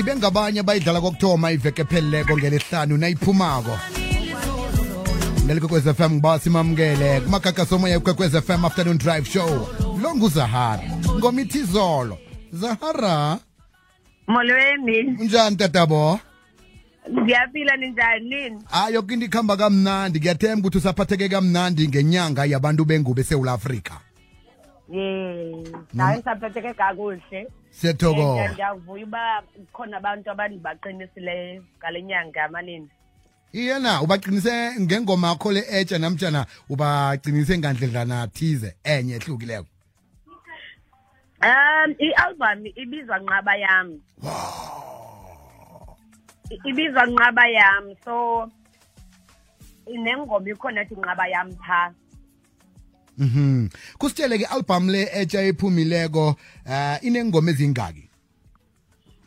sibe ngabanye bayidlala kokuthoma iveke pheleleko ngelihlanu nayiphumako. Ngelikwekwez FM ngiba simamukele kumagaga somoya ikwekwez FM afternoon drive show. Lo nguzahara ngomithi izolo zahara? Molweni. Unjani tatabo? Ngiyaphila ninjani nini? Hayi yoke into ikuhamba kamnandi. Ngiyathemba ukuthi usaphatheke kamnandi ngenyanga yabantu bengubo esewula afrika. Ye Nawe saphetheke kakuhle. Siyathokoza. And ndiyavuya uba kukhona abantu abandibaqinisileyo ngale nyanga amanini iyena ubaqinise ngengoma yakho le etsha namtshana ubaqinise ngandledlana thize enye ehlukileko? Um i-album ibizwa nqaba yam Wow. ibizwa nqaba yam so nengoma ikhona ethi nqaba yam phaa Mhm. Kusitshele ke album le etsha ephumileko eh inengoma ezingaki?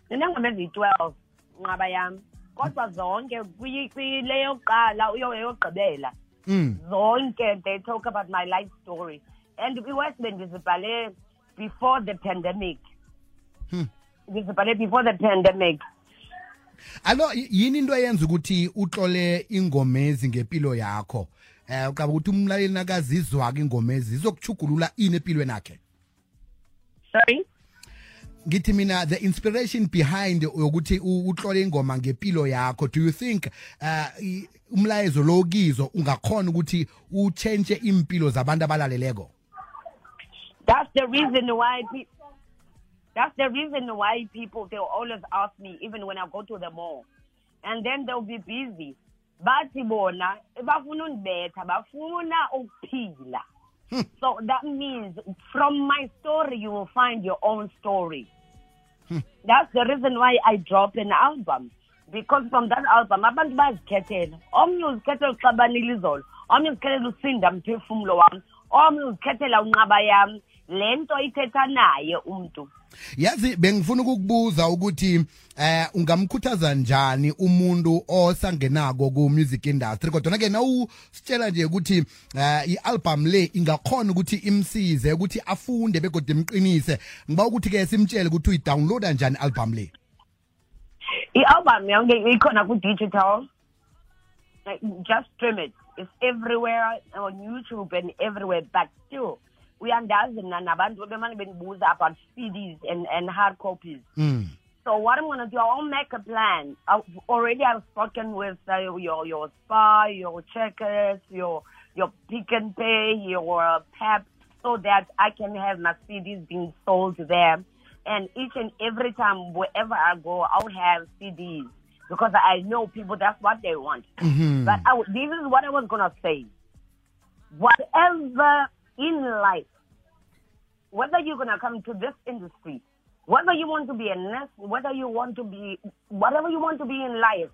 inengoma eziyi-twelve nqaba yam kodwa zonke kwi- kwile yokuqala uyo yokugqibela Mm. zonke they talk about my life story and iwest bendizibhale before the pandemic Hmm. ngizibhale before the pandemic Alo y- yini into eyenza ukuthi utlole ingomezi ngempilo yakho? Eh uqaba ukuthi umlaleli nakazizwa ke ingomezi izokuchugulula ini empilweni yakhe? sorry Ngithi mina the inspiration behind ukuthi u- utlole ingoma ngempilo yakho do you think uh i- umlayezo lo kizo ungakhona ukuthi uchange impilo zabantu abalaleleko? that's the reason why pe- that's the reason why people they'll always ask me even when i go to the mall and then they'll be busy bathi bona bafuna undibetha bafuna ukuphila. Hmm. So that means from my story you will find your own story. Hmm. That's the reason why i drop an album because from that album abantu bazikhethela omnye uzikhethela uxabanile izolo omnye uzikhethela usinda mphefumulo wami omnye uzikhethela unqaba yami le nto ithetha naye umntu. Yazi bengifuna ukukubuza ukuthi eh ungamkhuthaza njani umuntu osangenako ku music industry? Kodwa ke nawusitshela nje ukuthi eh ialbum le ingakhona ukuthi imsize ukuthi afunde begodwa imqinise ngiba ukuthi ke simtshele ukuthi uyidownloada njani album le? I-album yonke ikhona ku-digital. Like, just stream it. It's everywhere on youtube and everywhere but still uyandazi mna nabantu bemane bendibuza about cds and, and hard copies mm. So what I'm gonna do, I'll make a plan. I've already I've spoken with uh, your your Spar, your checkers, your your Pick n Pay, your uh, pep, so that I can have my CDs being sold there. And each and every time, wherever I go, I'll have CDs because I know people. That's what they want. Mhm. But I, this is what I was gonna say. Whatever in life, whether you're gonna come to this industry, whether you want to be a nurse, whether you want to be whatever you want to be in life,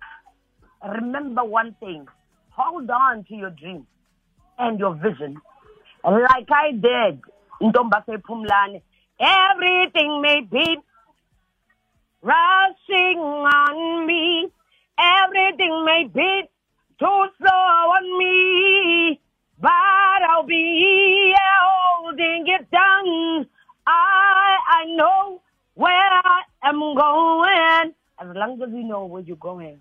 remember one thing: hold on to your dream and your vision, like I did. Everything may be rushing on me. Everything may be too Going. As long as you know where you're going,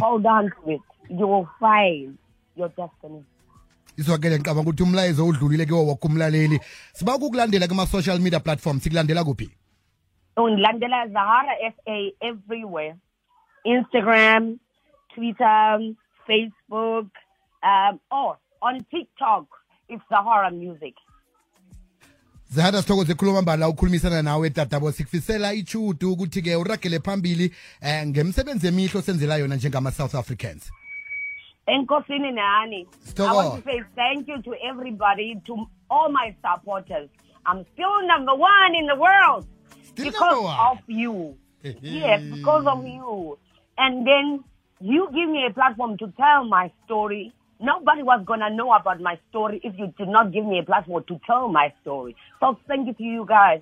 hold on to it. You will find your destiny. iswakele ngicabanga ukuthi umlayezo udlulile kiwo woke umlaleli siba ukukulandela kuma-social media platforms sikulandela kuphi Undilandela Zahara SA everywhere. Instagram, Twitter, Facebook, um, or on TikTok, it's Zahara Music. Zihada sithokoze khuluma mbala ukhulumisana nawe tatabo sikufisela ichudu ukuthi-ke uragele phambili eh ngemisebenzi emihle osenzela yona njengama-south africans Enkosini Nani. I want to say thank you to everybody, to all my supporters. I'm still number one in the world Still because of you. yes, because of you. And then you give me a platform to tell my story. Nobody was going to know about my story if you did not give me a platform to tell my story. So thank you to you guys.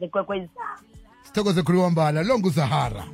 Sithokoze khuluma mbala lo nguzahara